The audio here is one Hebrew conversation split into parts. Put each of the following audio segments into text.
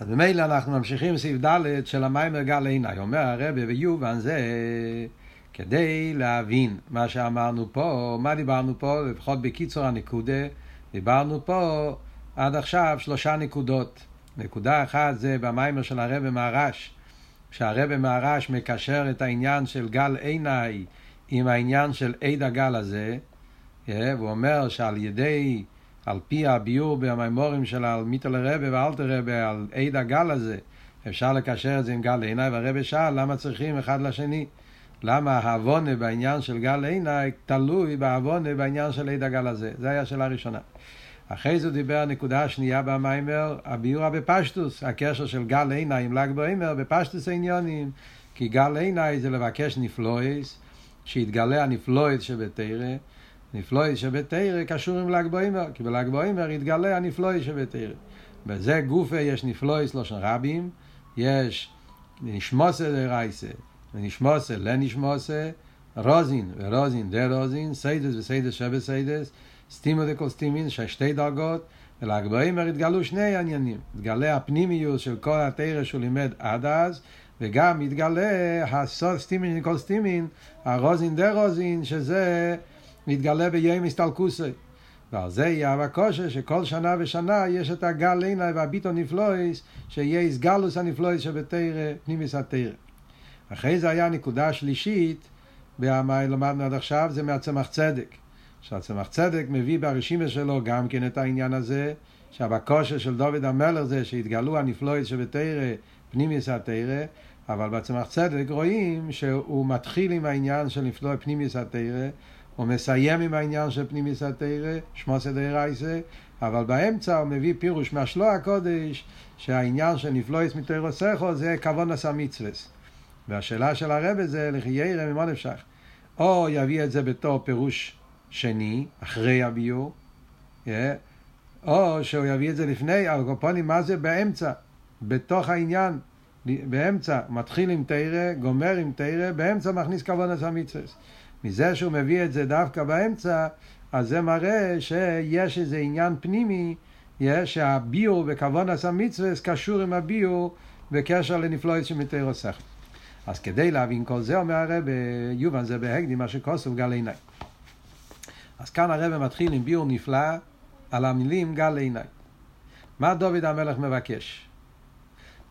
אז ממילא אנחנו ממשיכים בסעיף ד' של המיימר גל עיני. אומר הרבי ויובן זה כדי להבין מה שאמרנו פה, מה דיברנו פה, לפחות בקיצור הנקודה, דיברנו פה עד עכשיו שלושה נקודות. נקודה אחת זה במיימר של הרבי מהרש, שהרבי מהרש מקשר את העניין של גל עיני עם העניין של עד הגל הזה, אה, והוא אומר שעל ידי על פי הביור במימורים של מיטל רבה ואלתר רבה, על עד הגל הזה, אפשר לקשר את זה עם גל עיני, והרבה שאל למה צריכים אחד לשני. למה העוונה בעניין של גל עיני תלוי בעוונה בעניין של עד הגל הזה. זו הייתה השאלה הראשונה. אחרי זה דיבר הנקודה השנייה במיימר, הביור בפשטוס, הקשר של גל עיני עם ל"ג בעומר בפשטוס העניונים. כי גל עיני זה לבקש נפלויס, שיתגלה הנפלויס שבתרא. נפלאות שבתורה קשור עם ל"ג בעומר, כי בל"ג בעומר יתגלה הנפלאות שבתורה. בזה גופה יש נפלאות שלשון רבים, יש נשמתא דאורייתא, ונשמתא לנשמתא, רזין ורזין דרזין, סודות וסודות שבסודות, סתימא דכל סתימין, שתי דרגות, ול"ג בעומר התגלו שני עניינים. התגלה הפנימיות של כל התורה שהוא לימד עד אז, וגם התגלה הסוד סתימא דכל סתימין, הרוזין דה רוזין, שזה מתגלה ביום הסתלקוסי. ועל זה יהיה הקושי שכל שנה ושנה יש את הגל עיני והביטו נפלויס, שיהיה איסגלוס הנפלויס שבתרא, פנימיס התרא. אחרי זה היה נקודה שלישית, במה למדנו עד עכשיו, זה מהצמח צדק. שהצמח צדק מביא ברשימה שלו גם כן את העניין הזה, שהבקושה של דוד המלך זה שהתגלו הנפלויס שבתרא, פנימיס התרא, אבל בצמח צדק רואים שהוא מתחיל עם העניין של נפלוי פנימיס התרא, הוא מסיים עם העניין של פנימיס התרא, שמוסא דרייסה, אבל באמצע הוא מביא פירוש מהשלוע הקודש, שהעניין של נפלויס מתרוסכו זה כבון עשה מצווס. והשאלה של הרבה זה לכי ירא ממה נפשך. או יביא את זה בתור פירוש שני, אחרי הביור, או שהוא יביא את זה לפני, אבל קופונים מה זה באמצע, בתוך העניין, באמצע, מתחיל עם תרא, גומר עם תרא, באמצע מכניס כבון עשה מצווס. מזה שהוא מביא את זה דווקא באמצע, אז זה מראה שיש איזה עניין פנימי, שהביור בכוון עשה מצווה קשור עם הביור בקשר לנפלואת שמתאר שכל. אז כדי להבין כל זה, אומר הרב, יובן זה בהקדים, מה שכוסף גל עיני. אז כאן הרב מתחיל עם ביור נפלא על המילים גל עיני. מה דוד המלך מבקש?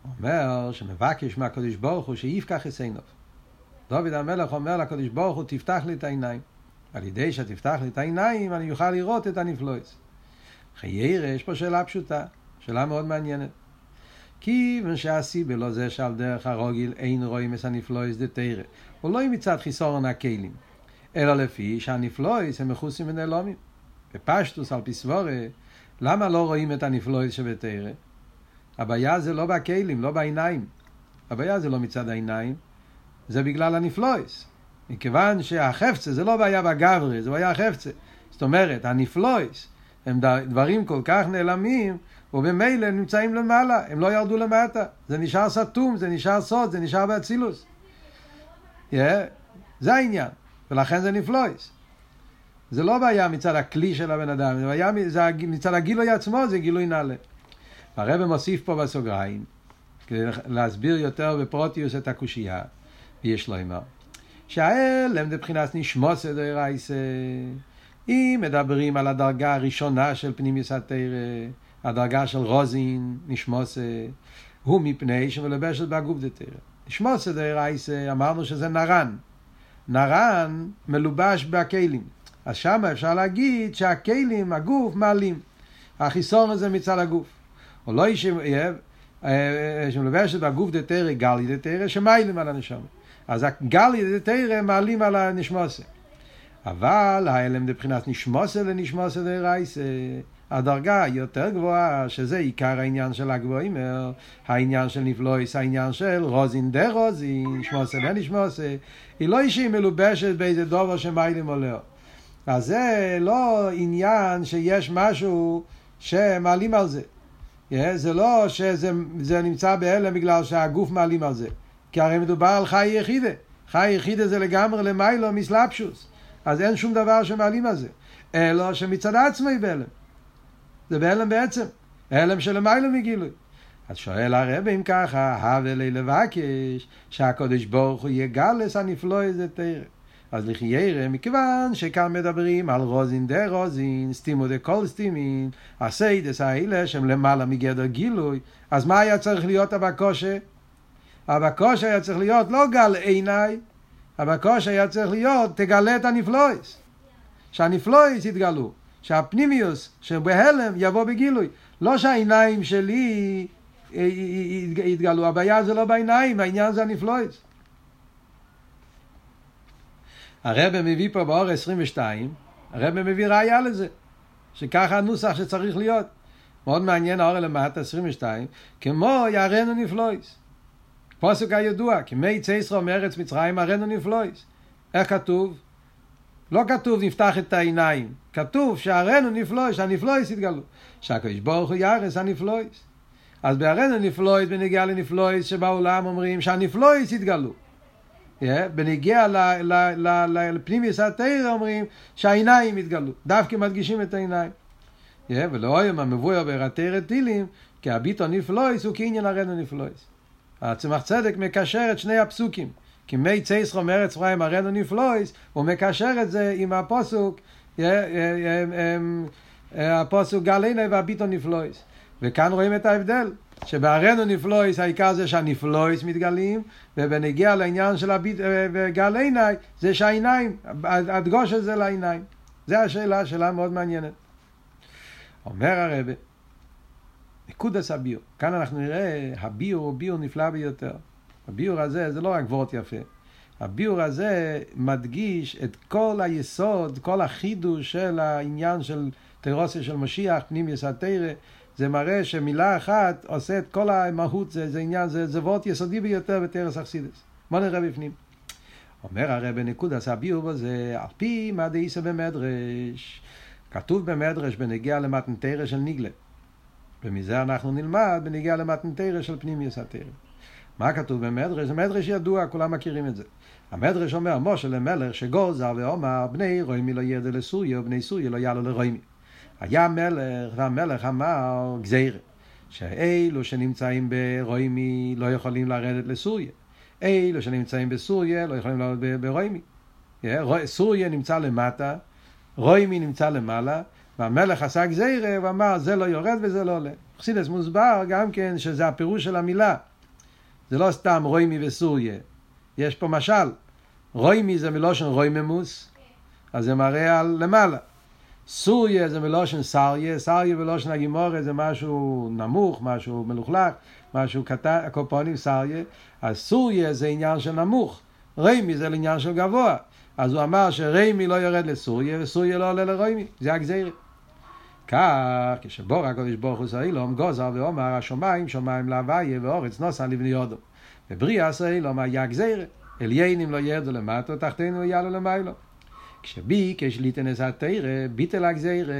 הוא אומר שמבקש מהקדוש ברוך הוא שיפקח את עיניו. דוד המלך אומר לקדוש ברוך הוא, תפתח לי את העיניים. על ידי שתפתח לי את העיניים, אני אוכל לראות את הנפלויס. חיירה, יש פה שאלה פשוטה, שאלה מאוד מעניינת. כיוון שהסיבה לא זה שעל דרך הרוגיל אין רואים את הנפלויס דתרא. הוא לא מצד חיסורון הכלים, אלא לפי שהנפלויס הם מחוסים ונעלומים. בפשטוס על פסבורה, למה לא רואים את הנפלויס שבתרא? הבעיה זה לא בכלים, לא בעיניים. הבעיה זה לא מצד העיניים, זה בגלל הנפלויס. מכיוון שהחפצה זה לא בעיה בגברי, זה בעיה החפצה. זאת אומרת, הנפלויס הם דברים כל כך נעלמים, ובמילא נמצאים למעלה, הם לא ירדו למטה. זה נשאר סתום, זה נשאר סוד, זה נשאר באצילוס. Yeah, זה העניין, ולכן זה נפלויס. זה לא בעיה מצד הכלי של הבן אדם, זה בעיה זה מצד הגילוי עצמו, זה גילוי נעלה. הרב מוסיף פה בסוגריים, כדי להסביר יותר בפרוטיוס את הקושייה. יש לו אמר. שהאלם זה מבחינת נשמוס דרייסה. אם מדברים על הדרגה הראשונה של פנימיוס התרא, הדרגה של רוזין, נשמוס, הוא מפני שמלבשת בגוף דתרא. נשמוס דרייסה, אמרנו שזה נרן. נרן מלובש בכלים. אז שם אפשר להגיד שהכלים, הגוף, מעלים. החיסון הזה מצד הגוף. או לא שמלובשת בגוף דתרא, גלי דתרא, שמיילים על הנשמה. אז הגלי דתרא מעלים על הנשמוסה. אבל ההלם מבחינת נשמוסה לנשמוסה דרייסה, הדרגה יותר גבוהה, שזה עיקר העניין של הגבוהים, העניין של נפלויס, העניין של רוזין דה רוזין, נשמוסה לנשמוסה, היא לא אישי מלובשת באיזה דובר שמיילים עולהו. אז זה לא עניין שיש משהו שמעלים על זה. זה לא שזה נמצא בהלם בגלל שהגוף מעלים על זה. כי הרי מדובר על חי יחידה. חי יחידה זה לגמרי למיילו מסלפשוס. אז אין שום דבר שמעלים על זה. אלא שמצד עצמו היא בהעלם. זה בהעלם בעצם. העלם של למעלה מגילוי. אז שואל הרב אם ככה, הווה ליה לבקש שהקודש ברוך הוא יגלס הנפלאות התורה. אז לכאורה, מכיוון שכאן מדברים על רזין דרזין, סתימא דכל סתימין, הסודות האלה שהם למעלה מגדר גילוי, אז מה היה צריך להיות הבקשה? הבקשה היה צריך להיות לא גל עיני, הבקושה היה צריך להיות תגלה את הנפלויס. שהנפלויס יתגלו, שהפנימיוס שבהלם יבוא בגילוי. לא שהעיניים שלי יתגלו, הבעיה זה לא בעיניים, העניין זה הנפלויס. הרב מביא פה באור 22, הרב מביא ראיה לזה, שככה הנוסח שצריך להיות. מאוד מעניין האור למטה 22, כמו יערנו נפלויס. פוסק הידוע, כמי צייסרו מארץ מצרים ארנו נפלויס. איך כתוב? לא כתוב נפתח את העיניים, כתוב שהרנו נפלויס, שהנפלויס יתגלו. שהקדוש ברוך הוא יארס הנפלויס. אז בארנו נפלויס, בנגיעה לנפלויס שבעולם אומרים שהנפלויס יתגלו. Yeah, בנגיע לפנימיוס התרא אומרים שהעיניים יתגלו, דווקא מדגישים את העיניים. Yeah, ולא היום המבואר ברתרא טילים, כי הביטו נפלויס הוא כעניין הרנו נפלויס. הצמח צדק מקשר את שני הפסוקים. כי מי צייסחו מארץ פריים הרנו נפלויס, הוא מקשר את זה עם הפוסוק, הפוסוק גלינה והביטו נפלויס. וכאן רואים את ההבדל, שבהרנו נפלויס העיקר זה שהנפלויס מתגלים, ובנגיע לעניין של הביט, גל עיניי, זה שהעיניים, הדגוש הזה לעיניים. זו השאלה, שאלה מאוד מעניינת. אומר הרבה, נקודס הביור. כאן אנחנו נראה, הביור הוא ביור נפלא ביותר. הביור הזה זה לא רק וורט יפה. הביור הזה מדגיש את כל היסוד, כל החידוש של העניין של תירוסיה של משיח, פנים יסתרא. זה מראה שמילה אחת עושה את כל המהות, זה, זה עניין, זה, זה וורט יסודי ביותר בתרס אכסידס. בוא נראה בפנים. אומר הרי בנקודס הביור בזה, על פי מה דאיסא במדרש. כתוב במדרש בנגיע למתנתרא של ניגלה. ומזה אנחנו נלמד בניגיע למתנתרא של פנימיוס התרא. מה כתוב במדרש? זה מדרש ידוע, כולם מכירים את זה. המדרש אומר, משה למלך שגוזר ואומר, בני רוימי לא ירדה לסוריה, ובני סוריה לא יעלו לרוימי. היה מלך, והמלך אמר גזירה, שאלו שנמצאים ברוימי לא יכולים לרדת לסוריה. אלו שנמצאים בסוריה לא יכולים לרדת ברוימי. סוריה נמצא למטה, רוימי נמצא למעלה, והמלך עשה גזירה ואמר זה לא יורד וזה לא עולה. חסידס מוסבר גם כן שזה הפירוש של המילה. זה לא סתם רוימי וסוריה. יש פה משל. רוימי זה מלושן רויממוס, אז זה מראה על למעלה. סוריה זה מלושן סריה, סריה מלושן הגימורה זה משהו נמוך, משהו מלוכלך, משהו קטן, הקופונים סריה. אז סוריה זה עניין של נמוך, רוימי זה לעניין של גבוה. אז הוא אמר שריימי לא יורד לסוריה וסוריה לא עולה לריימי, זה הגזירה. כך, כשבור הקדוש ברוך הוא סאילום, גוזר ואומר השמיים שמיים להוויה ואורץ נוסע לבני יודו. ובריאה סאילום היה גזירה, עליינים לא ירדו למטו, תחתינו יעלו למיילו. כשבי, כשליטנס התרא, ביטל הגזירה,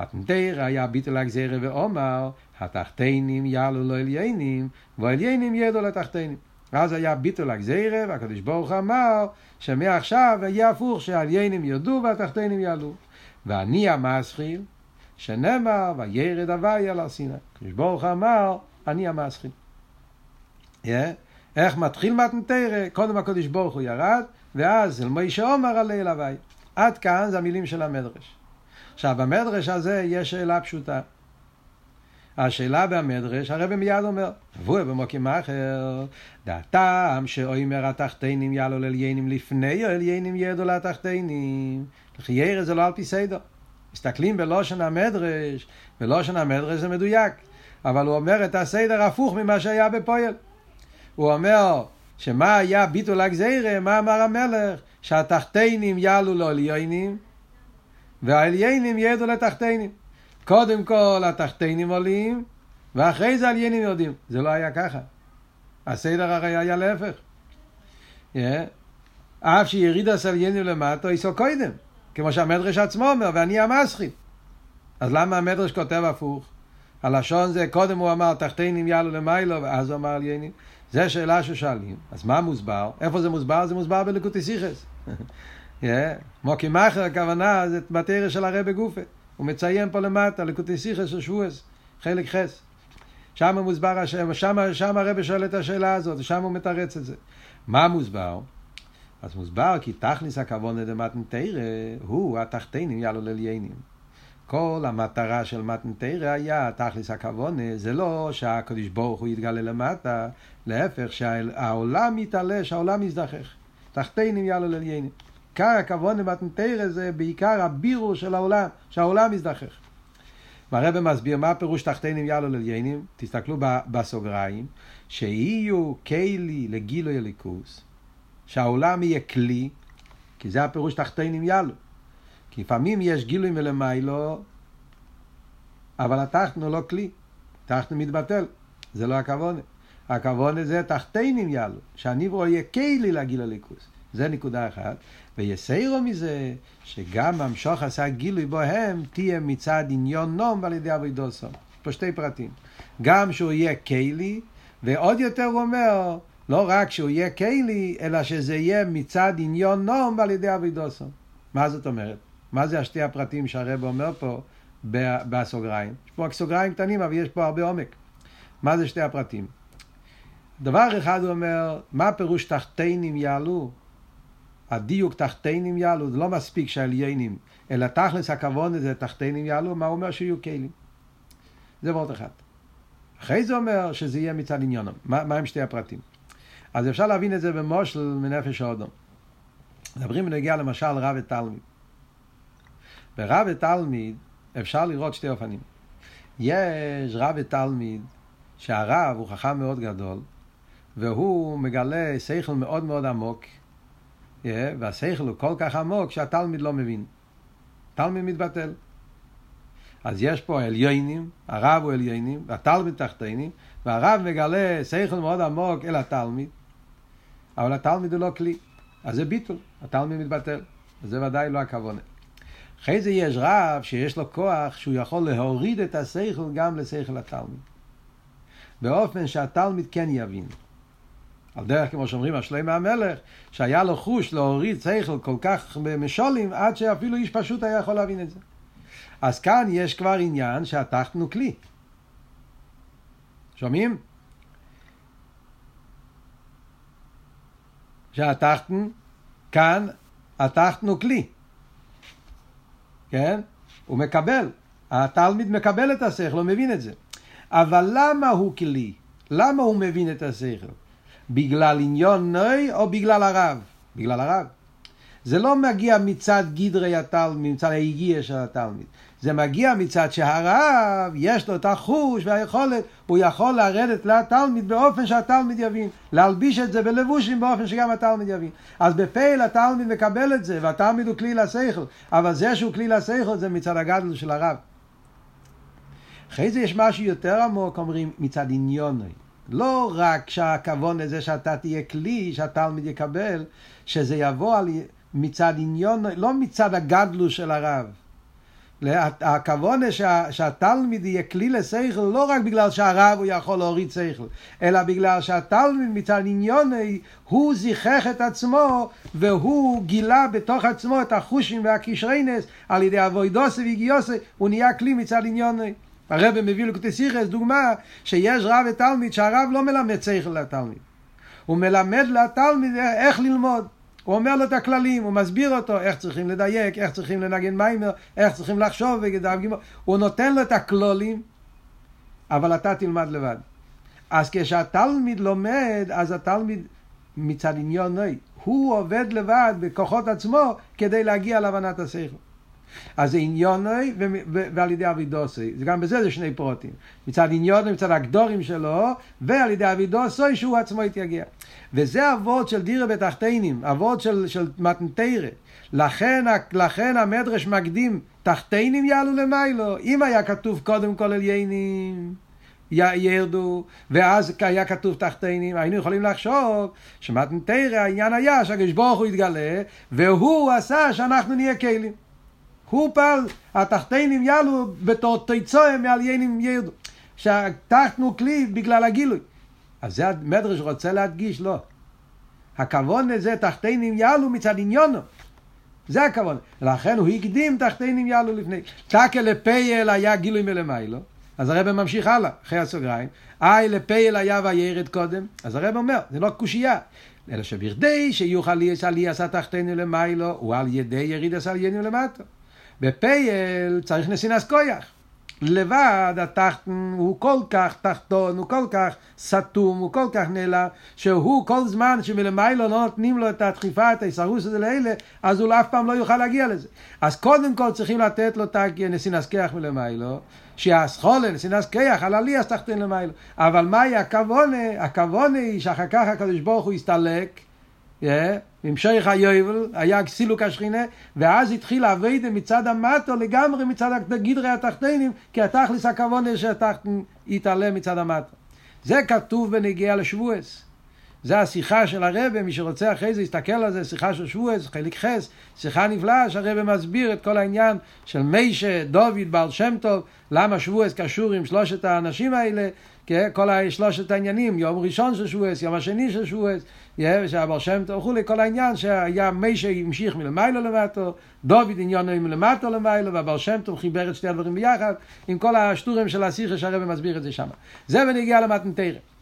מתנתרא היה ביטל הגזירה ואומר, התחתינים יעלו לו עליינים, ועליינים ירדו לתחתינים. אז היה ביטול הגזירה, והקדוש ברוך אמר שמעכשיו יהיה הפוך, שהעליינים ירדו והתחתינים יעלו. ואני המסחיל, שנאמר, וירד הוויה על הר סיני. הקדוש ברוך אמר, אני המסחיל. Yeah. איך מתחיל מתנתרא? קודם הקדוש ברוך הוא ירד, ואז אל מוישה עומר עלי אל הוויה. עד כאן זה המילים של המדרש. עכשיו, במדרש הזה יש שאלה פשוטה. השאלה במדרש, הרב מיד אומר, והוא במוקים אחר, דעתם שאוימר התחתינים יעלו לעליינים לפני עליינים ירדו לתחתינים. לחיירה זה לא על פי סדר. מסתכלים בלושן המדרש, בלושן המדרש זה מדויק, אבל הוא אומר את הסדר הפוך ממה שהיה בפועל. הוא אומר שמה היה ביטול הגזירה, מה אמר המלך? שהתחתינים יעלו לעליינים והעליינים ירדו לתחתינים. קודם כל התחתינים עולים, ואחרי זה עליינים יורדים. זה לא היה ככה. הסדר הרי היה להפך. Yeah. אף שיריד הסליינים למטה, איסו קודם. כמו שהמדרש עצמו אומר, ואני המסחית. אז למה המדרש כותב הפוך? הלשון זה, קודם הוא אמר תחתינים יעלו למיילו, ואז הוא אמר עליינים. זה שאלה ששואלים. אז מה מוסבר? איפה זה מוסבר? זה מוסבר בלקוטי סיכס. מוקי מאחר הכוונה זה בתרא של הרבי גופה. הוא מציין פה למטה, לקוטי סיכס של שבועס, חלק חס. שם מוסבר השם, שם, שם הרב שואל את השאלה הזאת, ושם הוא מתרץ את זה. מה מוסבר? אז מוסבר כי תכניס הכוונה דמתנתרא הוא התחתינים יעלו לליינים. כל המטרה של מתנתרא היה תכניס הכוונה, זה לא שהקדוש ברוך הוא יתגלה למטה, להפך, שהעולם יתעלה, שהעולם יזדחך. תחתינים יעלו לליינים. עיקר הכוונה במתנתרא זה בעיקר הבירו של העולם, שהעולם יזדחך. והרבא מסביר מה הפירוש תחתינים יעלו לליינים, תסתכלו בסוגריים, שיהיו כלי לגילוי הליכוס, שהעולם יהיה כלי, כי זה הפירוש תחתינים יעלו. כי לפעמים יש גילוי מלמיילו, אבל התחתן הוא לא כלי, תחתן מתבטל, זה לא הכוונה. הכוונה זה תחתינים יעלו, שהניברו יהיה כלי לגיל הליכוס. זה נקודה אחת. ויסיירו מזה, שגם המשוך עשה גילוי בוהם, תהיה מצד עניון נום ועל ידי אבידוסו. פה שתי פרטים. גם שהוא יהיה קיילי, ועוד יותר הוא אומר, לא רק שהוא יהיה קיילי, אלא שזה יהיה מצד עניון נום ועל ידי אבידוסו. מה זאת אומרת? מה זה השתי הפרטים שהרב אומר פה בסוגריים? יש פה רק סוגריים קטנים, אבל יש פה הרבה עומק. מה זה שתי הפרטים? דבר אחד הוא אומר, מה פירוש תחתינים יעלו? הדיוק תחתינים יעלו, זה לא מספיק שהעליינים, אלא תכלס הכוון זה תחתינים יעלו, מה הוא אומר שיהיו כלים? זה ועוד אחד. אחרי זה אומר שזה יהיה מצד עניונם. מה, מה הם שתי הפרטים? אז אפשר להבין את זה במושל מנפש האודום. מדברים בנגיע למשל רב ותלמיד. ברב ותלמיד אפשר לראות שתי אופנים. יש רב ותלמיד שהרב הוא חכם מאוד גדול, והוא מגלה שכל מאוד מאוד עמוק, והשכל הוא כל כך עמוק שהתלמיד לא מבין. תלמיד מתבטל. אז יש פה עליינים, הרב הוא עליינים, והתלמיד תחתינים, והרב מגלה שכל מאוד עמוק אל התלמיד, אבל התלמיד הוא לא כלי. אז זה ביטול, התלמיד מתבטל. וזה ודאי לא הכוונה. אחרי זה יש רב שיש לו כוח שהוא יכול להוריד את השכל גם לשכל התלמיד. באופן שהתלמיד כן יבין. על דרך כמו שאומרים שלמה המלך, שהיה לו חוש להוריד שכל כל כך משולים, עד שאפילו איש פשוט היה יכול להבין את זה. אז כאן יש כבר עניין שהתחתן הוא כלי. שומעים? שהתחתן, כאן התחתן הוא כלי. כן? הוא מקבל. התלמיד מקבל את השכל, הוא מבין את זה. אבל למה הוא כלי? למה הוא מבין את השכל? בגלל עניון נוי או בגלל הרב? בגלל הרב. זה לא מגיע מצד גדרי התלמיד, מצד ההגיע של התלמיד. זה מגיע מצד שהרב, יש לו את החוש והיכולת, הוא יכול לרדת לתלמיד באופן שהתלמיד יבין, להלביש את זה בלבושים באופן שגם התלמיד יבין. אז בפייל התלמיד מקבל את זה, והתלמיד הוא כלי לשכל, אבל זה שהוא כלי לשכל זה מצד הגדול של הרב. אחרי זה יש משהו יותר עמוק, אומרים, מצד עניוני. לא רק שהכוון לזה שאתה תהיה כלי, שהתלמיד יקבל, שזה יבוא על, מצד עניון, לא מצד הגדלו של הרב. הכוונה שה, שהתלמיד יהיה כלי לשכל לא רק בגלל שהרב הוא יכול להוריד שכל, אלא בגלל שהתלמיד מצד עניוני הוא זיכך את עצמו והוא גילה בתוך עצמו את החושים והקישריינס על ידי אבוידוסי והגיוסי, הוא נהיה כלי מצד עניוני. הרב מביא לקוטסיכס דוגמה שיש רב ותלמיד שהרב לא מלמד שכל לתלמיד. הוא מלמד לתלמיד איך ללמוד. הוא אומר לו את הכללים, הוא מסביר אותו איך צריכים לדייק, איך צריכים לנגן מיימר, איך צריכים לחשוב, הוא נותן לו את הכלולים, אבל אתה תלמד לבד. אז כשהתלמיד לומד, אז התלמיד מצד עניון נוי, הוא עובד לבד בכוחות עצמו כדי להגיע להבנת השכל. אז זה עניונוי ועל ידי אבידוסי. גם בזה זה שני פרוטים. מצד עניונוי, מצד הגדורים שלו, ועל ידי אבידוסי שהוא עצמו יתייגע. וזה אבות של דירה בתחתינים, אבות של, של מתנתרא. לכן, לכן המדרש מקדים, תחתינים יעלו למיילו. אם היה כתוב קודם כל עליינים, ירדו, ואז היה כתוב תחתינים, היינו יכולים לחשוב שמתנתרא העניין היה שהקדוש ברוך הוא יתגלה, והוא עשה שאנחנו נהיה כלים. הוא פעל, התחתינים יעלו בתור תיצואה מעליינים ירדו. שהתחתנו כלי בגלל הגילוי. אז זה המדרש רוצה להדגיש, לא. הכוון לזה תחתינים יעלו מצד עניונו. זה הכוון. לכן הוא הקדים תחתינים יעלו לפני. תקה לפייל היה גילוי מלמיילו, אז הרב ממשיך הלאה, אחרי הסוגריים. אי לפייל היה וירד קודם. אז הרב אומר, זה לא קושייה. אלא שבכדי שיוכל עלייה תחתינו למיילו, הוא על ידי יריד עליינו למטה. בפייל צריך נסינס כויח. לבד התחתן הוא כל כך תחתון, הוא כל כך סתום, הוא כל כך נעלם, שהוא כל זמן שמלמיילו לא נותנים לו את הדחיפה, את ההישרוס הזה לאלה, אז הוא אף פעם לא יוכל להגיע לזה. אז קודם כל צריכים לתת לו את הנסינס כיח מלמיילו, שהסחולה, נסינס כיח, על עלי אז תחתן למיילו. אבל מהי הכוונה? הכוונה היא שאחר כך הקדוש ברוך הוא יסתלק, המשך היובל, היה סילוק השכינה, ואז התחיל אביידה מצד המטו לגמרי מצד גדרי התחתינים, כי התכלס הכוונה שהתחתן יתעלה מצד המטו. זה כתוב בנגיעה לשבועס. זה השיחה של הרבה, מי שרוצה אחרי זה יסתכל על זה, שיחה של שבועס, חלק חס, שיחה נפלאה שהרבה מסביר את כל העניין של מיישה, דוד, בעל שם טוב, למה שבועס קשור עם שלושת האנשים האלה? כל שלושת העניינים, יום ראשון של שבועס, יום השני של שבועס, שהבר שם טוב וכולי, כל העניין שהיה מיישה המשיך מלמיילו למטו, דוד עניונו מלמטו למיילו, והבר שם טוב חיבר את שתי הדברים ביחד, עם כל השטורים של השיחה שהרבא מסביר את זה שם. זה בנגיע למתנתרא.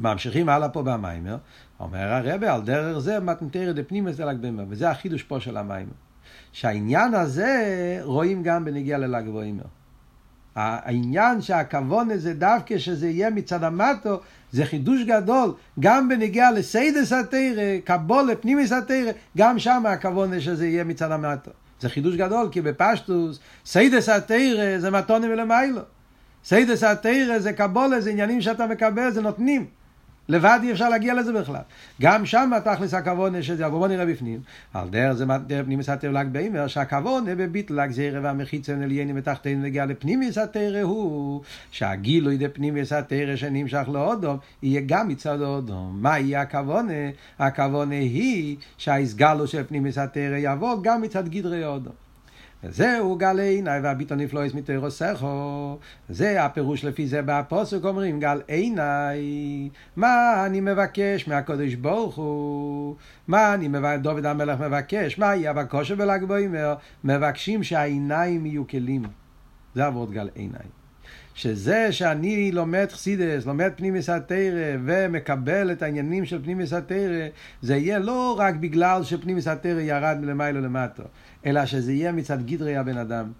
ממשיכים הלאה פה במיימר, אומר הרבה על דרך זה מתנתרא דפנימוס דל"ג בעומר, וזה החידוש פה של המיימר. שהעניין הזה רואים גם בנגיע לל"ג בעומר. העניין שהכוון הזה דווקא שזה יהיה מצד המטו, זה חידוש גדול, גם בנגיעה לסיידס התרא, קבולה, פנימיס התרא, גם שם הכוון שזה יהיה מצד המטו. זה חידוש גדול, כי בפשטות, סודות התורה זה מתנה מלמעלה. סודות התורה זה קבלה, זה עניינים שאתה מקבל, זה נותנים. לבד אי אפשר להגיע לזה בכלל. גם שם תכלס הכוונה שזה, בואו נראה בפנים. על דרך זה דרך פנימיות התורה ל"ג בעומר, שהכוונה בביטל הגזירה והמחיצה עליונים ותחתונים נוגע לפנימיות התורה הוא, שהגילוי דפנימיות התורה שנמשך לאדם, יהיה גם מצד האדם. מה יהיה הכוונה? הכוונה היא שהאיסגלו של פנימיס התרא יבוא גם מצד גדרי האודום. וזהו גל עיני והביטו נפלויס מתוירו סכו. זה הפירוש לפי זה בפוסק אומרים גל עיני. מה אני מבקש מהקודש ברוך הוא? מה אני מבקש, דוד המלך מבקש? מה יהיה בקושר בל"ג בעומר? מבקשים שהעיניים יהיו כלים. זה עבוד גל עיני. שזה שאני לומד חסידס, לומד פנימיס התרא ומקבל את העניינים של פנימיס התרא, זה יהיה לא רק בגלל שפנימיס התרא ירד מלמעלה למטה, אלא שזה יהיה מצד גדרי הבן אדם,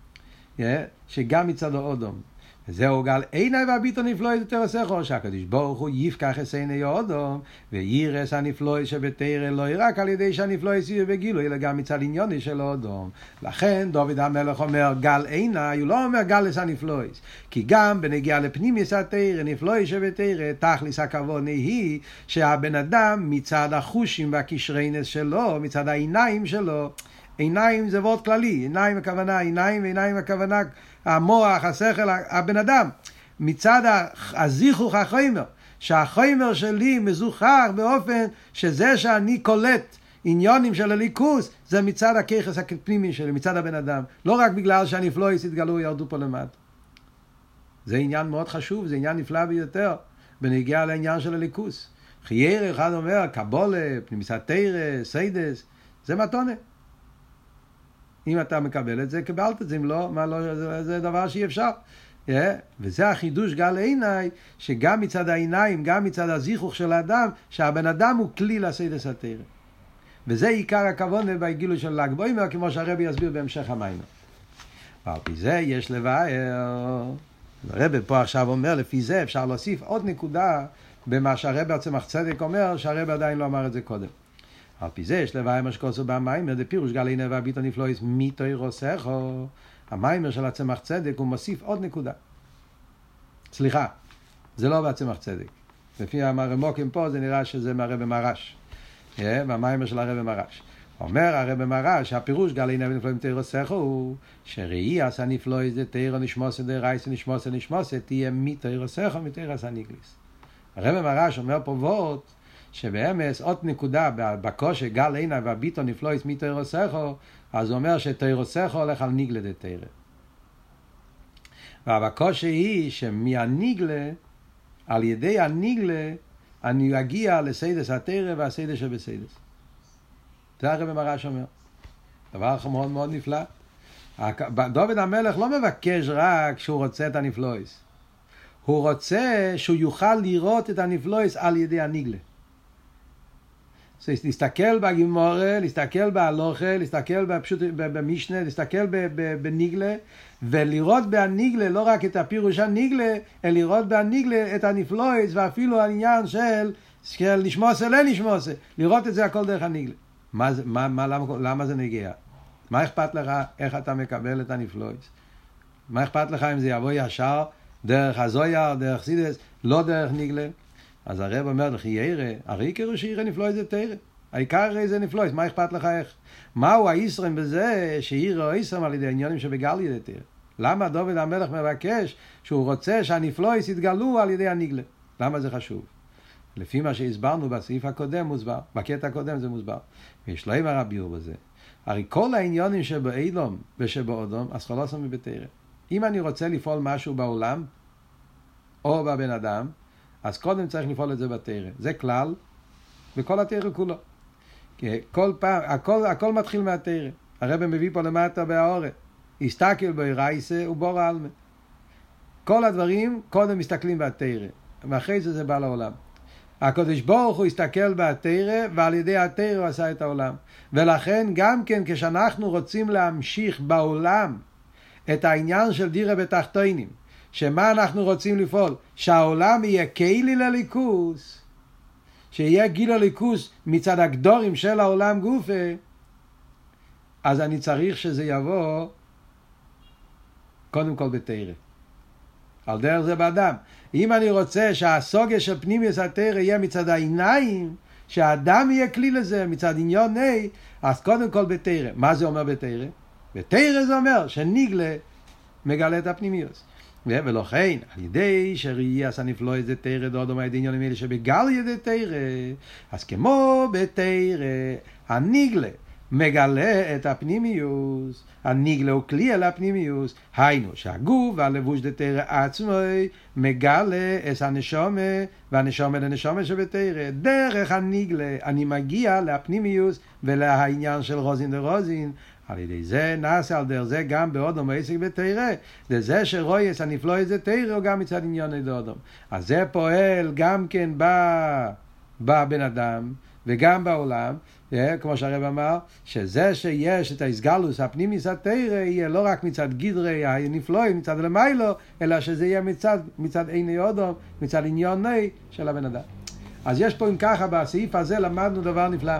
שגם מצד האודום. וזהו גל עיני והביטו נפלוי יותר עשכו, שהקדוש ברוך הוא יפקח את עיני האודום, וירס הנפלוי שבתרא לא רק על ידי שהנפלוי יהיה בגילוי, אלא גם מצד עניוני של האודום. לכן דוד המלך אומר גל עיני, הוא לא אומר גל לס הנפלוי, כי גם בנגיעה לפנימיס התרא, נפלוי שבתרא, תכליס הכוונה היא שהבן אדם מצד החושים והקשרינס שלו, מצד העיניים שלו, עיניים זה וורד כללי, עיניים הכוונה עיניים ועיניים הכוונה המוח, השכל, הבן אדם. מצד הזיכוך החומר, שהחומר שלי מזוכח באופן שזה שאני קולט עניונים של הליכוס, זה מצד הככס הפנימי שלי, מצד הבן אדם. לא רק בגלל שהנפלויס התגלו ירדו פה למטה. זה עניין מאוד חשוב, זה עניין נפלא ביותר, בנוגע לעניין של הלכות. חייר אחד אומר, קבלה, פנימיות התורה, סודות, זה מתנה. אם אתה מקבל את זה, קיבלת את זה, אם לא, מה לא, זה, זה דבר שאי אפשר. Yeah, וזה החידוש גל עיני, שגם מצד העיניים, גם מצד הזיכוך של האדם, שהבן אדם הוא כלי לסודות התורה. וזה עיקר הכוונה בהגילוי של ל"ג בעומר, כמו שהרבי יסביר בהמשך המאמר. ועל פי זה יש לבאר. הרבי פה עכשיו אומר, לפי זה אפשר להוסיף עוד נקודה במה שהרבי עצמך צדק אומר, שהרבי עדיין לא אמר את זה קודם. על פי זה יש לוואי שקוסו במיימר, זה פירוש גל הנה והביטו נפלויס מיתוי רוסכו. המיימר של הצמח צדק הוא מוסיף עוד נקודה. סליחה, זה לא בהצמח צדק. לפי המרמוקים פה זה נראה שזה מהרבא מרש. והמיימר של הרבא מרש. אומר הרבא מרש, הפירוש גל הנה ונפלויס מיתוי רוסכו הוא שראי עשה נפלויס זה תירו נשמוסה דרייסה נשמוסה נשמוסה תהיה מיתוי רוסכו מיתוי רסה ניגליס. הרבא מרש אומר פה וורט שבאמס עוד נקודה בקושי גל עיני והביטו נפלויס מתוירוסכו אז הוא אומר שתוירוסכו הולך על ניגלה דתרא והבקושי היא שמהניגלה על ידי הניגלה אני אגיע לסודות התורה והסודות שבסודות. זה הרב מרש אומר. דבר מאוד מאוד נפלא. דוד המלך לא מבקש רק שהוא רוצה את הנפלאות. הוא רוצה שהוא יוכל לראות את הנפלאות על ידי להסתכל בגמרא, להסתכל בהלכה, להסתכל בפשוט, במשנה, להסתכל בנגלה, ולראות בהנגלה לא רק את הפירוש הנגלה, אלא לראות בהניגלה את הנפלויס, ואפילו העניין של, של לשמוסה לנשמוסה, לראות את זה הכל דרך הניגלה. מה, מה, מה, למה, למה זה נגיע? מה אכפת לך איך אתה מקבל את הנפלויס? מה אכפת לך אם זה יבוא ישר דרך הזויה, דרך סידס, לא דרך ניגלה? אז הרב אומר לך, ירא, הרי עיקר שירא נפלויס זה תרא. העיקר הרי זה נפלויס, מה אכפת לך איך? מהו הישרם בזה שירא הישרם על ידי עניונים שבגל ידי תרא? למה דוד המלך מבקש שהוא רוצה שהנפלויס יתגלו על ידי הניגלה? למה זה חשוב? לפי מה שהסברנו בסעיף הקודם מוסבר, בקטע הקודם זה מוסבר. ויש להם הרביור בזה. הרי כל העניונים שבאילום ושבאודום, אז חלוסם מבתרא. אם אני רוצה לפעול משהו בעולם, או בבן אדם, אז קודם צריך לפעול את זה בתרא. זה כלל, וכל התרא כולו. כל פעם, הכל, הכל מתחיל מהתרא. הרב מביא פה למטה בהאורא. הסתכל בו רייסה ובור עלמה. כל הדברים קודם מסתכלים בתרא, ואחרי זה זה בא לעולם. הקדוש ברוך הוא הסתכל בתרא, ועל ידי התרא הוא עשה את העולם. ולכן גם כן כשאנחנו רוצים להמשיך בעולם את העניין של דירה בתחתונים, שמה אנחנו רוצים לפעול? שהעולם יהיה כלי לליכוס, שיהיה גיל הליכוס מצד הגדורים של העולם גופה, אז אני צריך שזה יבוא קודם כל בתרא. על דרך זה באדם. אם אני רוצה שהסוגיה של פנימיוס התרא יהיה מצד העיניים, שהאדם יהיה כלי לזה מצד עניון A, אז קודם כל בתרא. מה זה אומר בתרא? בתרא זה אומר שניגלה מגלה את הפנימיוס. ולכן, על ידי שראי עשה נפלא את זה תרא דודו מהעניינים האלה שבגל ידי תרא, אז כמו בתרא, הניגלה מגלה את הפנימיוס, הניגלה הוא כלי על הפנימיוס, היינו שהגוף והלבוש דתרא עצמו מגלה את הנשומה והנשומה לנשומה שבתרא. דרך הניגלה אני מגיע לפנימיוס ולעניין של רוזין דרוזין, על ידי זה נעשה על דרך זה גם באודום עסק בתרא. לזה שרואי את הנפלא זה תרא הוא גם מצד עניון אודום. אז זה פועל גם כן בבן אדם וגם בעולם. כמו שהרב אמר, שזה שיש את האיסגלוס הפנימיס התרא יהיה לא רק מצד גדרי הנפלואים, מצד למיילו, אלא שזה יהיה מצד, מצד עיני אודום, מצד עניוני של הבן אדם. אז יש פה אם ככה, בסעיף הזה למדנו דבר נפלא.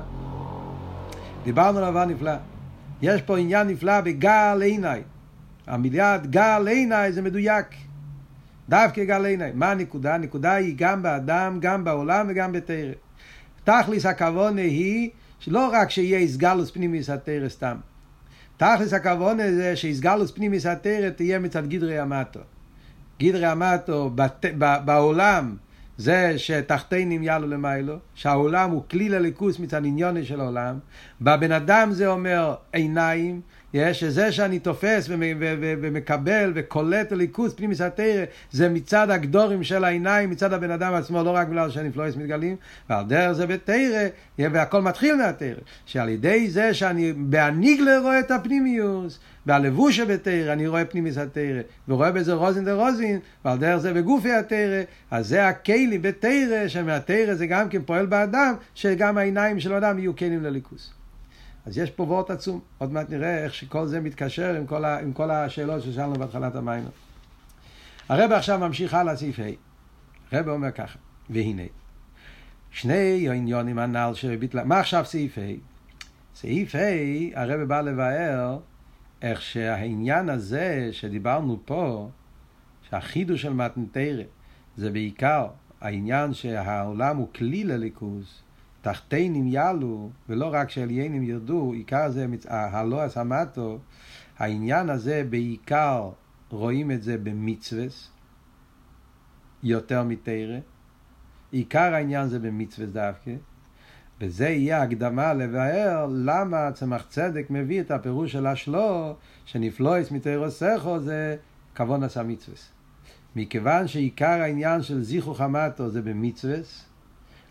דיברנו על דבר נפלא. יש פה עניין נפלא בגל עיני. המיליארד גל עיני זה מדויק. דווקא גל עיני. מה הנקודה? הנקודה היא גם באדם, גם בעולם וגם בתרא. תכליס הכוונה היא שלא רק שיהיה איסגלוס פנימיס התרא סתם. תכלס הכוונה זה שאיסגלוס פנימיס התרא תהיה מצד גדרי המטו. גדרי המטו בעולם זה שתחתינים יעלו למיילו, שהעולם הוא כלי לליכוס מצד עניוני של העולם. בבן אדם זה אומר עיניים, שזה שאני תופס ומקבל וקולט הליכוס פנימיס התרא זה מצד הגדורים של העיניים, מצד הבן אדם עצמו, לא רק בגלל שהנפלויס מתגלים, ועל דרך זה בתרא, והכל מתחיל מהתרא, שעל ידי זה שאני בהניגלה רואה את הפנימיוס, והלבוש שבתרא אני רואה פנימיס התרא, ורואה בזה רוזין דה רוזין, ועל דרך זה בגופי התרא, אז זה הכלי בתרא, שמהתרא זה גם כן פועל באדם, שגם העיניים של האדם יהיו כלים לליכוס. אז יש פה וורט עצום. עוד מעט נראה איך שכל זה מתקשר עם כל, ה, עם כל השאלות ששאלנו בהתחלת המים. הרב עכשיו ממשיך הלאה סעיף ה'. הרב אומר ככה, והנה, שני העניונים הנ"ל שביטלה, מה עכשיו סעיף ה'? סעיף ה', הרב בא לבאר איך שהעניין הזה שדיברנו פה, שהחידוש של מתנתרא, זה בעיקר העניין שהעולם הוא כלי לליכוז, תחתינים יעלו, ולא רק שעליינים ירדו, עיקר זה הלא הסמטו, העניין הזה בעיקר רואים את זה במצווס, יותר מתרא. עיקר העניין זה במצווס דווקא, וזה יהיה הקדמה לבאר למה צמח צדק מביא את הפירוש של השלו, שנפלויס סכו זה כבון עשה מצווס. מכיוון שעיקר העניין של זיכו חמתו זה במצווס,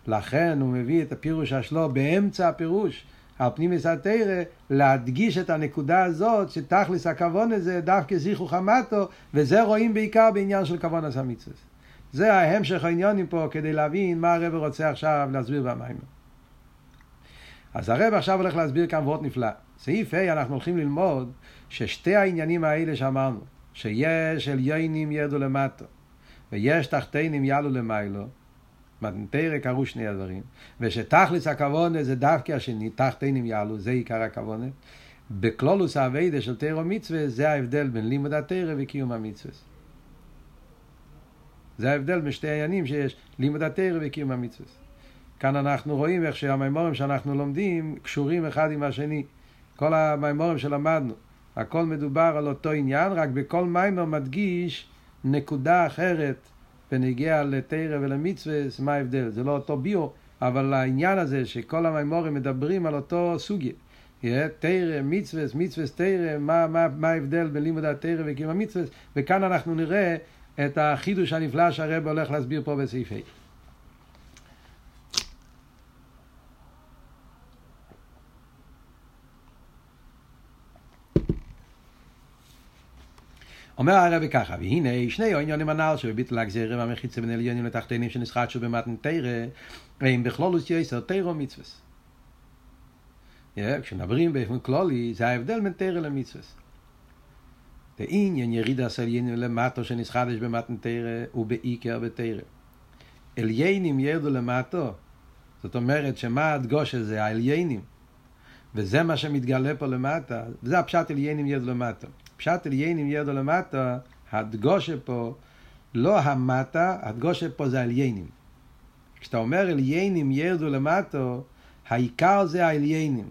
לכן הוא מביא את הפירוש השלו באמצע הפירוש. על פנימיס התרא, להדגיש את הנקודה הזאת, שתכלס הכוון הזה דווקא זיכרו חמתו, וזה רואים בעיקר בעניין של כוון עשה מצווה. זה ההמשך העניונים פה, כדי להבין מה הרב רוצה עכשיו להסביר במים. אז הרב עכשיו הולך להסביר כאן וורט נפלא. סעיף ה' אנחנו הולכים ללמוד ששתי העניינים האלה שאמרנו, שיש עליינים ירדו למטו, ויש תחתינים יעלו למיילו, מתנתרא קרו שני הדברים, ושתכלס הכוונה זה דווקא השני, תחתינים יעלו, זה עיקר הכוונה. בכלולוס האביידה של תרא מצווה, זה ההבדל בין לימוד התרא וקיום המצווה. זה ההבדל בין שתי העניינים שיש, לימוד התרא וקיום המצווה. כאן אנחנו רואים איך שהמימורים שאנחנו לומדים קשורים אחד עם השני. כל המימורים שלמדנו, הכל מדובר על אותו עניין, רק בכל מימור מדגיש נקודה אחרת בנגיע לתרא ולמצווה, מה ההבדל? זה לא אותו ביו, אבל העניין הזה שכל המימורים מדברים על אותו סוגיה. תרא, מצווה, מצווה, תרא, מה, מה, מה ההבדל בין לימוד התרא וקיום המצווה, וכאן אנחנו נראה את החידוש הנפלא שהרב הולך להסביר פה בסעיף ה'. אומר הרב ככה, והנה שני עניונים הנ"ל שבביטל הגזירה והמחיצה בין עליונים לתחתינים שנסחטשו במתן תרא, הם בכלולוס יסר תרא ומצווס. כשמדברים באופן כלולי, זה ההבדל בין תרא למצווס. ועניין ירידה של עניינים למטו שנסחדש במתן תרא ובעיקר בתרא. עליינים ירדו למטו, זאת אומרת שמה הדגוש הזה, העליינים, וזה מה שמתגלה פה למטה, וזה הפשט עליינים ירדו למטו. פשט עליינים ירדו למטה, הדגושה פה, לא המטה, הדגושה פה זה עליינים. כשאתה אומר עליינים ירדו למטו, העיקר זה העליינים.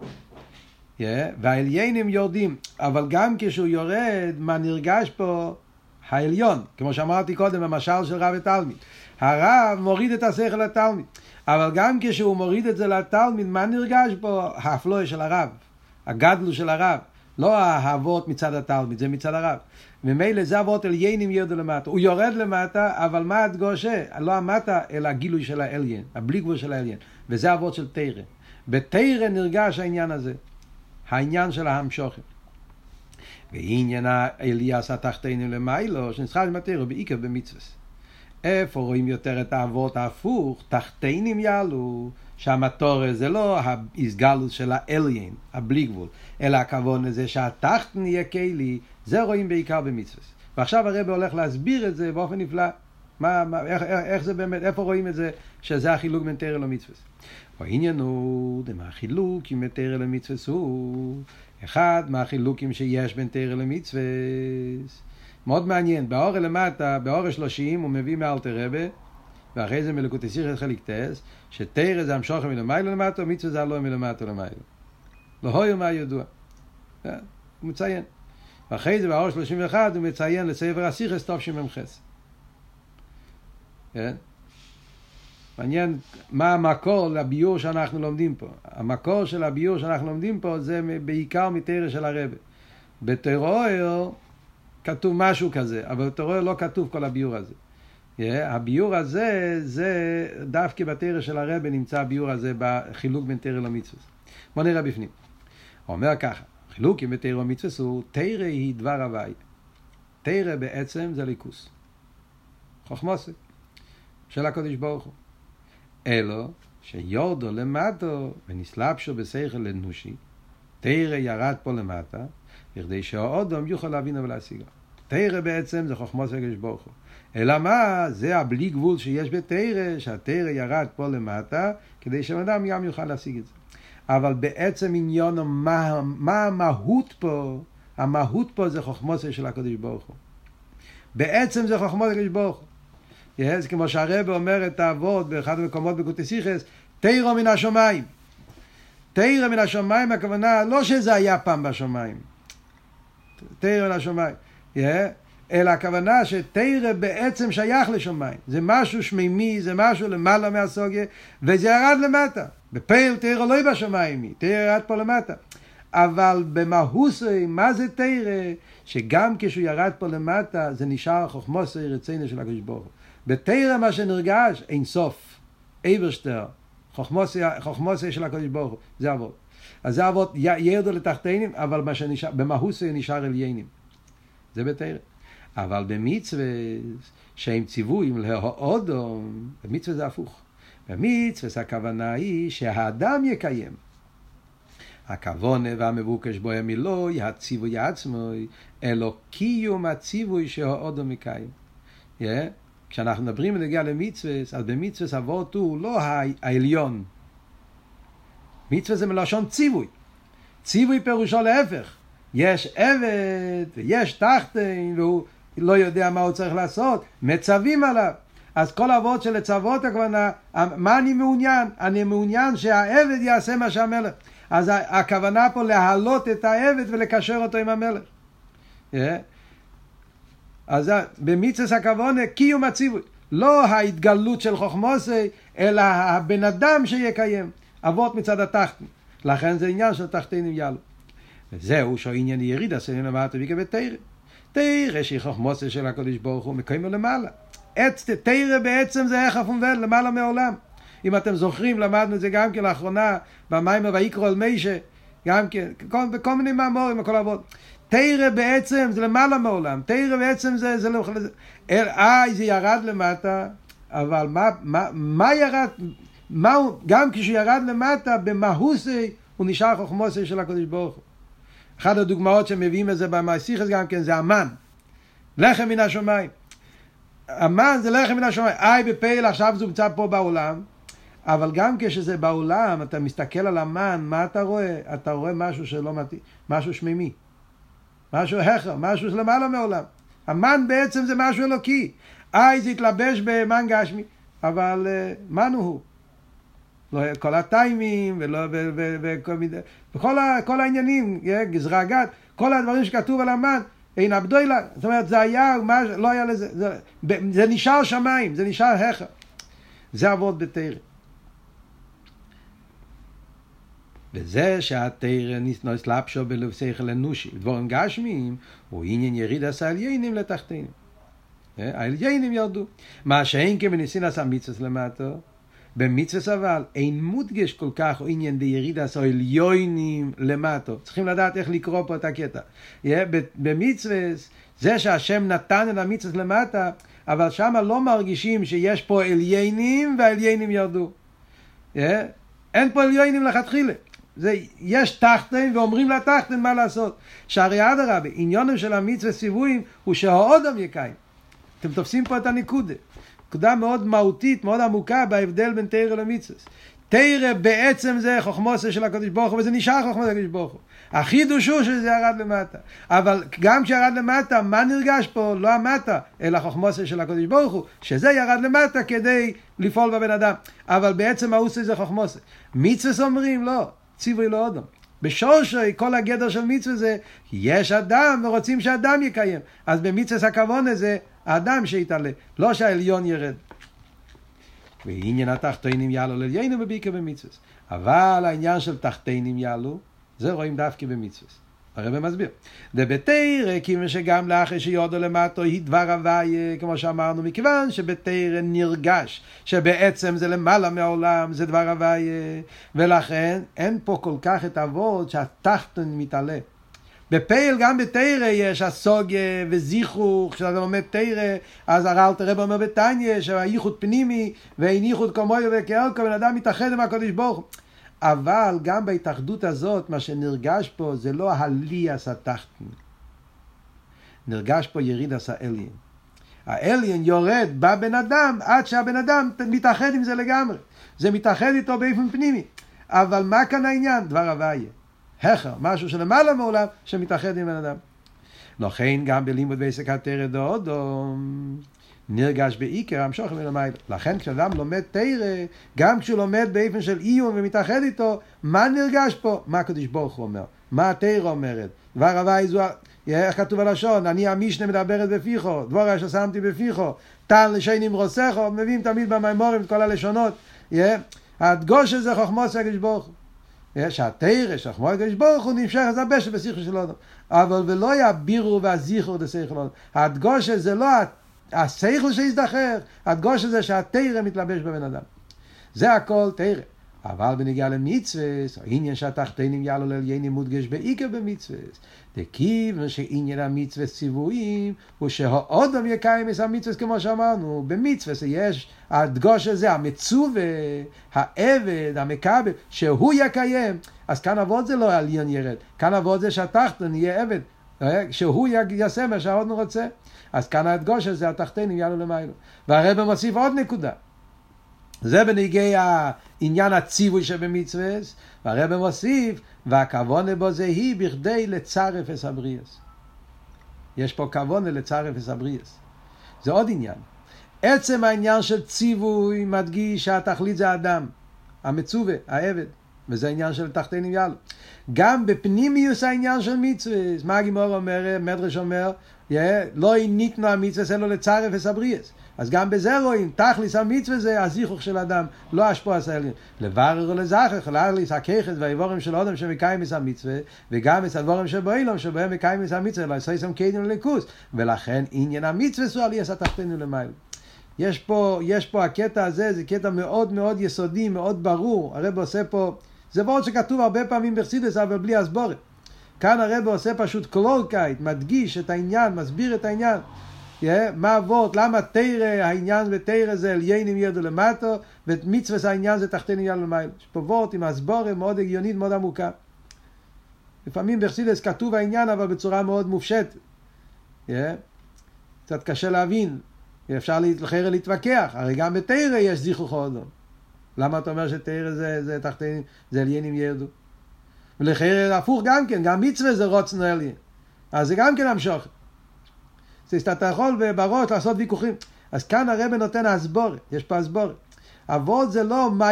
Yeah, והעליינים יורדים, אבל גם כשהוא יורד, מה נרגש פה? העליון, כמו שאמרתי קודם במשל של רב ותלמיד. הרב מוריד את השכל לתלמיד, אבל גם כשהוא מוריד את זה לתלמיד, מה נרגש פה? האפלואה של הרב, הגדלו של הרב. לא האהבות מצד התלמיד, זה מצד הרב. ממילא זה אבות עליינים ירדו למטה. הוא יורד למטה, אבל מה הדגושה? לא המטה, אלא הגילוי של האליין, הבלי גבול של האליין. וזה אבות של תרא. בתרא נרגש העניין הזה, העניין של ההמשוכת. ועניין אליאס התחתינו למיילו, שנסחר עם התרא בעיקר במצווה. איפה רואים יותר את האבות ההפוך? תחתינים יעלו. שהמטור זה לא ההסגלות של האליין, הבלי גבול, אלא הכוון הזה שהתחת נהיה כלי, זה רואים בעיקר במצווה. ועכשיו הרב הולך להסביר את זה באופן נפלא. מה, מה, איך, איך, איך זה באמת, איפה רואים את זה, שזה החילוק בין תרא למצווה. העניין הוא, מה החילוק עם תרא למצווה הוא, אחד מהחילוקים שיש בין תרא למצווה. מאוד מעניין, באור למטה, באור השלושים, הוא מביא מאלתר רבה, ואחרי זה מלקוטי סיכר חלק טס, שתרא זה המשוכר מלמעלה למטה, מצווה זה הלא מלמטה למעלה. לא הויו מה ידוע. הוא מציין. ואחרי זה באור 31 הוא מציין לספר הסיכס שמ"חס. כן? מעניין מה המקור לביור שאנחנו לומדים פה. המקור של הביור שאנחנו לומדים פה זה בעיקר מתרא של הרבה. בטרור כתוב משהו כזה, אבל בטרור לא כתוב כל הביור הזה. Yeah, הביור הזה, זה דווקא בתרא של הרבה נמצא הביור הזה בחילוק בין תרא למצווה. בוא נראה בפנים. הוא אומר ככה, חילוק עם תרא ומצווה הוא, תרא היא דבר הוואי. תרא בעצם זה ליכוס. חוכמוסי של הקודש ברוך הוא. אלו שיורדו למטו ונסלבשו בשכל לנושי, תרא ירד פה למטה, בכדי שהאודום יוכל להבין ולהשיגו. תרא בעצם זה חוכמוס הקדוש ברוך הוא. אלא מה? זה הבלי גבול שיש בתרא, שהתרא ירד פה למטה, כדי שבן גם יוכל להשיג את זה. אבל בעצם עניון, מה, מה המהות פה? המהות פה זה חוכמוסי של הקדוש ברוך הוא. בעצם זה חוכמוס הקדוש ברוך הוא. yes, כמו שהרבא אומר את האבות באחד המקומות בקוטסיכס, תרא מן השמיים. תרא מן השמיים הכוונה לא שזה היה פעם בשמיים. תרא מן השמיים. Yeah. אלא הכוונה שתרא בעצם שייך לשמיים. זה משהו שמימי, זה משהו למעלה מהסוגיה, וזה ירד למטה. בפייל תרא לא בשמיים, תרא ירד פה למטה. אבל במהוסי, מה זה תרא? שגם כשהוא ירד פה למטה, זה נשאר חוכמוסי רצינו של הקדוש ברוך הוא. בתרא מה שנרגש, אין סוף, אייברשטר, חוכמוסי, חוכמוסי של הקדוש ברוך הוא, זה עבוד. אז זה אבות ירדו לתחתינים, אבל מה שנשאר, במהוס נשאר עליינים. זה בתרא. אבל במצווה, שהם ציוויים להודום, במצווה זה הפוך. במצווה הכוונה היא שהאדם יקיים. הכוונה והמבוקש בו המילוי, הציווי עצמו, אלו קיום הציווי שהאודו מקיים. Yeah. כשאנחנו מדברים בנגיע למצווה, אז במצווה אבות הוא לא העליון. מצווה זה מלשון ציווי. ציווי פירושו להפך. יש עבד ויש תחתן והוא לא יודע מה הוא צריך לעשות, מצווים עליו. אז כל אבות של לצוות הכוונה, מה אני מעוניין? אני מעוניין שהעבד יעשה מה שהמלך. אז הכוונה פה להעלות את העבד ולקשר אותו עם המלך. Yeah. אז במיצס הכוונה קיום הציווי. לא ההתגלות של חוכמוסי, אלא הבן אדם שיקיים. אבות מצד התחתן. לכן זה עניין של תחתינים יאלו. וזהו שעניין יריד עשינו למטה ויקבל תרא. תרא שהיא חוכמוסי של הקדוש ברוך הוא מקיימו למעלה. תרא בעצם זה איך הפונבן למעלה מעולם. אם אתם זוכרים, למדנו את זה גם כן לאחרונה, במיימר ויקרו על מיישה, גם כן, בכל מיני מאמורים, הכל עבוד. תרא בעצם זה למעלה מעולם, תרא בעצם זה, זה לא... איי, זה ירד למטה, אבל מה, מה, מה ירד, מה גם כשהוא ירד למטה, במהוסי, הוא נשאר חוכמוסי של הקדוש ברוך הוא. אחת הדוגמאות שמביאים את זה במסיכס גם כן, זה המן. לחם מן השמיים. המן זה לחם מן השמיים. איי בפייל עכשיו זה נמצא פה בעולם, אבל גם כשזה בעולם, אתה מסתכל על המן, מה אתה רואה? אתה רואה משהו שלא מתאים, משהו שמימי. משהו הכר, משהו שלמעלה מעולם. המן בעצם זה משהו אלוקי. איי זה התלבש במן גשמי, אבל uh, מן הוא. לא, כל הטיימים, ולא, ו, ו, וכל מיני, וכל ה, כל העניינים, גזרה גת, כל הדברים שכתוב על המן, אין הבדוילה, זאת אומרת, זה היה, מה, לא היה לזה, זה, זה נשאר שמיים, זה נשאר הכר. זה אבות בתרא. וזה שהתרא ניסנוס לפשו בלבשכל אנושי, דבורים גשמיים, הוא עניין יריד עשה עליינים לתחתינים. העליינים ירדו. מה שאין כבניסין עשה מצווה למטו, במצווה אבל אין מודגש כל כך עניין דיריד עשה עליינים למטו. צריכים לדעת איך לקרוא פה את הקטע. במצווה, זה שהשם נתן את המצווה למטה, אבל שם לא מרגישים שיש פה עליינים והעליינים ירדו. אין פה עליינים לכתחילה. זה, יש תחתן ואומרים לתחתן מה לעשות. שהרי אדרבה, עניונים של המצווה ציוויים הוא שהאודם יקיים. אתם תופסים פה את הנקודה. נקודה מאוד מהותית, מאוד עמוקה בהבדל בין תרא למצווה. תרא בעצם זה חוכמוסה של הקדוש ברוך הוא, וזה נשאר חוכמוסה של הקדוש ברוך הוא. החידוש הוא שזה ירד למטה. אבל גם כשירד למטה, מה נרגש פה? לא המטה, אלא חוכמוסה של הקדוש ברוך הוא, שזה ירד למטה כדי לפעול בבן אדם. אבל בעצם האוסי זה חוכמוסה. מצווה אומרים, לא. ציווי לא אודום. בשורשי כל הגדר של מצווה זה יש אדם ורוצים שאדם יקיים. אז במצווה הכוונה זה האדם שיתעלה, לא שהעליון ירד. ועניין התחתינים יעלו לעליינו ובעיקר במצווה. אבל העניין של תחתינים יעלו, זה רואים דווקא במצווה. הרב מסביר. דבתרא, כיוון שגם לאחרי שיורדו למטו היא דבר הוויה, כמו שאמרנו, מכיוון שבתרא נרגש שבעצם זה למעלה מהעולם, זה דבר הוויה, ולכן אין פה כל כך את אבות שהתחתון מתעלה. בפייל גם בתרא יש הסוגיה וזיכוך, כשאתה לומד תרא, אז הרל תראה אומר בתניא, שהייחוד פנימי ואין ייחוד כמוהו וכאלקו, בן אדם מתאחד עם הקדוש ברוך. אבל גם בהתאחדות הזאת, מה שנרגש פה זה לא הליאס התחתן. נרגש פה ירידס האליין. האליין יורד בבן אדם עד שהבן אדם מתאחד עם זה לגמרי. זה מתאחד איתו באופן פנימי. אבל מה כאן העניין? דבר הוויה. הכר, משהו שלמעלה מעולם שמתאחד עם בן אדם. לכן גם בלימוד בעסק התרא דאודו נרגש בעיקר המשוך מלמעלה. לכן כשאדם לומד תרא, גם כשהוא לומד באופן של עיון ומתאחד איתו, מה נרגש פה? מה הקדוש ברוך הוא אומר? מה התרא אומרת? דבר הווי זו, איך כתוב הלשון? אני המשנה מדברת בפיחו, דבר אשר שמתי בפיחו, טל לשי נמרוסךו, מביאים תמיד במימורים את כל הלשונות. הדגוש הזה חוכמוס הקדוש ברוך הוא. שהתרא, שחוכמו הקדוש ברוך הוא נמשך אז הרבה שבשיחו של אדם. אבל ולא יבירו והזיכרו דשיחו של אדם. הדגוש הזה לא השכל שיזדחר, הדגוש הזה שהתרא מתלבש בבן אדם. זה הכל תרא. אבל בנגיע למצווה, העניין שהתחתינים יעלו לעניינים מודגש בעיקר במצווה. דכיוון שעניין המצווה ציוויים הוא שהאודם יקיים את המצווה כמו שאמרנו, במצווה יש הדגוש הזה, המצווה, העבד, המכבל, שהוא יקיים. אז כאן אבות זה לא עליון ירד, כאן אבות זה שהתחתון יהיה עבד, שהוא יעשה מה שהאודן רוצה. אז כאן ההדגוש הזה, התחתינים יעלו למיילו. והרבא מוסיף עוד נקודה. זה בנגיע העניין הציווי שבמצווה, והרבא מוסיף, והכוונה בו זה היא בכדי לצרף אס הבריאס. יש פה כוונה לצרף אס הבריאס. זה עוד עניין. עצם העניין של ציווי מדגיש שהתכלית זה האדם, המצווה, העבד, וזה העניין של תחתינים יאללה. גם בפנימיוס העניין של מצווה, מה הגימור אומר, מדרש אומר, לא ניתנו המצווה אלא לצרף אס הבריאס. אז גם בזה רואים, תכליס המצווה זה הזיכוך של אדם, לא השפוע הסיילים. לברר ולזכר, להכליס הככת והאיבורים של אדם שמקיים את המצווה, וגם את הדבורים שבאילום שבהם מקיים את המצווה, לא יעשה שם קיידן לליכוס. ולכן עניין המצווה הוא עלייה סתחתנו למעלה. יש פה, יש פה הקטע הזה, זה קטע מאוד מאוד יסודי, מאוד ברור. הרב עושה פה, זה ועוד שכתוב הרבה פעמים בחסידס, אבל בלי הסבורת. כאן הרב עושה פשוט קלורקייט, מדגיש את העניין, מסביר את העניין. מה אבות, למה תרא, העניין בתרא זה עליינים ירדו למטו, ומצווה העניין זה תחתינו יד למעלה. יש פה וורט עם הסבורה מאוד הגיונית, מאוד עמוקה. לפעמים בחסידס כתוב העניין, אבל בצורה מאוד מופשטת. Yeah, קצת קשה להבין, אפשר לחרא להתווכח, הרי גם בתרא יש זיכרוך אודום. למה אתה אומר שתרא זה, זה תחתינו, זה עליינים ירדו? ולחרא הפוך גם כן, גם מצווה זה רוצנו עליין. אז זה גם כן המשוך. אתה יכול בראש לעשות ויכוחים. אז כאן הרב נותן הסבורת, יש פה הסבורת. אבות זה לא מה...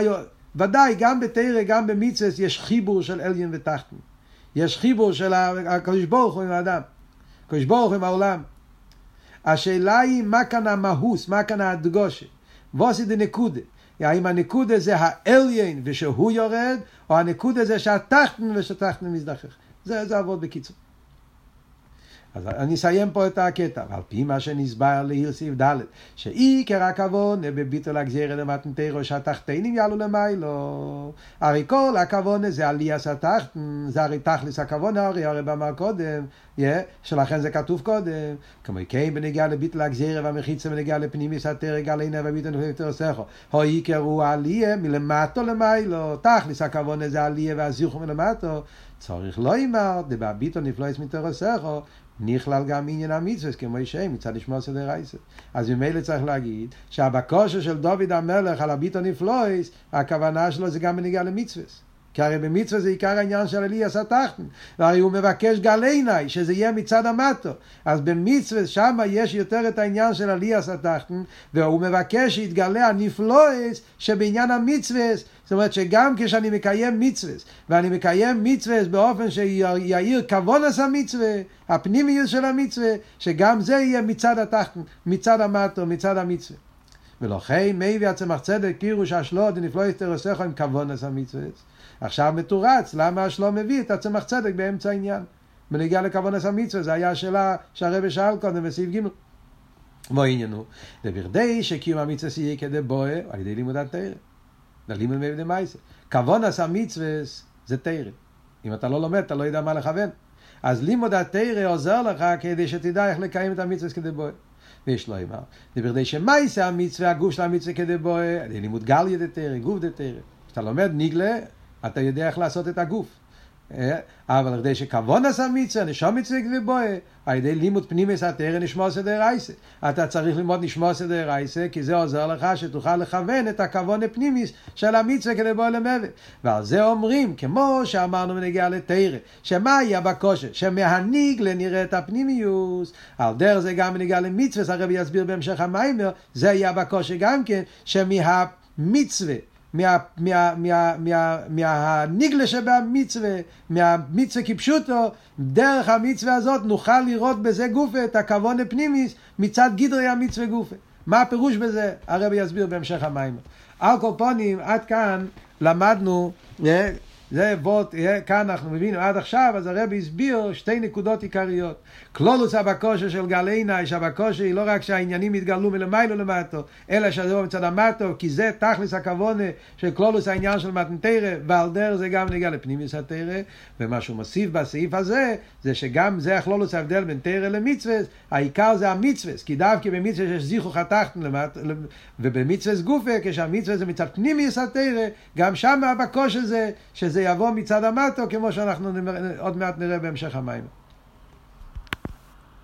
ודאי, גם בתרא, גם במצווה, יש חיבור של אליין ותחתן. יש חיבור של הקדוש ברוך הוא עם האדם. הקדוש ברוך הוא עם העולם. השאלה היא מה כאן המהוס, מה כאן הדגושה. ווסי דה נקודה. האם הנקודה זה האליין ושהוא יורד, או הנקודה זה שהתחתן ושהתחתן מזדחך. זה, זה עבוד בקיצור. אז אני אסיים פה את הקטע, ועל פי מה שנסבר לעיר סעיף ד', שעיקר הכוונה בביטול הגזירה למתנתרו שהתחתינים יעלו למיילו. הרי כל הכוונה זה עליאס התחתן, זה הרי תכלס הכוונה, הרי הרב אמר קודם, yeah, שלכן זה כתוב קודם, כמו כן בנגיע לביטול הגזירה והמחיצה בנגיע לפנימיס התרג עלינה וביטול נפטר סכו. העיקר הוא עליה מלמטו למיילו, תכלס הכוונה זה עליה והזיכו מלמטו. צריך לא אמר, דבביטו נפלויס מתרסכו, נכלל גם עניין המצווה, כמו שם, מצד לשמוע סדר רייסה. אז ממילא צריך להגיד שהבקושה של דוד המלך על הביטו נפלויס, הכוונה שלו זה גם בניגע למצווה. כי הרי במצווה זה עיקר העניין של אליאס התחתן, והרי הוא מבקש גל עיניי, שזה יהיה מצד המטו. אז במצווה שם יש יותר את העניין של אליאס התחתן, והוא מבקש שיתגלה הנפלויס שבעניין המצווה זאת אומרת שגם כשאני מקיים מצווה, ואני מקיים מצווה באופן שיאיר כבונס המצווה, הפנימיות של המצווה, שגם זה יהיה מצד התחתן, מצד המטו, מצד המצווה. ולכן מי והצמח צדק פירוש השלו דנפלא יתרסך עם כבונס המצווה. עכשיו מתורץ, למה השלו מביא את הצמח צדק באמצע העניין? בנגיע לכבונס המצווה, זו הייתה השאלה שהרבא שאל קודם בסעיף ג'. כמו עניין הוא, ובכדי שקיום המצווה יהיה כדי בואה על ידי לימוד התרא. ללימוד מבני מייסה. כבון עשה מצווה זה תרא. אם אתה לא לומד, אתה לא יודע מה לכוון. אז לימוד התרא עוזר לך כדי שתדע איך לקיים את המצווה כדי בואה. ויש לו אמר, בכדי שמייסה המצווה, הגוף של המצווה כדי בואה, על ידי לימוד גליה דתרא, גוף דתרא. כשאתה לומד ניגלה, אתה יודע איך לעשות את הגוף. אבל כדי עשה מצווה, נשום מצווה ובואה, על ידי לימוד פנימי סתר נשמור סדר רייסה. אתה צריך ללמוד נשמור סדר רייסה, כי זה עוזר לך שתוכל לכוון את הכבון הפנימיס של המצווה כדי בוא למוות. ועל זה אומרים, כמו שאמרנו בנגיעה לתרא, שמה יהיה בקושי? שמהניגלה נראה את הפנימיוס. על דרך זה גם בנגיעה למצווה, הרבי יסביר בהמשך המיימר, זה יהיה בקושי גם כן, שמהמצווה מהניגלה שבמצווה, מהמצווה כפשוטו, דרך המצווה הזאת נוכל לראות בזה גופה את הכבוד הפנימיס מצד גדרי המצווה גופה. מה הפירוש בזה? הרבי יסביר בהמשך המים. על כל פונים, עד כאן למדנו זה וורט, כאן אנחנו מבינים עד עכשיו, אז הרב הסביר שתי נקודות עיקריות. כלולוס הבקושה של גל עיני, שהבקושה היא לא רק שהעניינים יתגלו מלמיילו למטו, אלא שזה מצד המטו, כי זה תכלס הכוונה של כלולוס העניין של מתנתרא, ועל דרך זה גם נגיע לפנימיוס התרא, ומה שהוא מוסיף בסעיף הזה, זה שגם זה הכלולוס ההבדל בין תרא למצווה, העיקר זה המצווה, כי דווקא במצווה יש זיכו חתכתם למטה, ובמצווה גופה, כשהמצווה זה מצד פנימיוס התרא, גם שם הבקושה זה, שזה יבוא מצד המטו, כמו שאנחנו עוד מעט נראה בהמשך המים.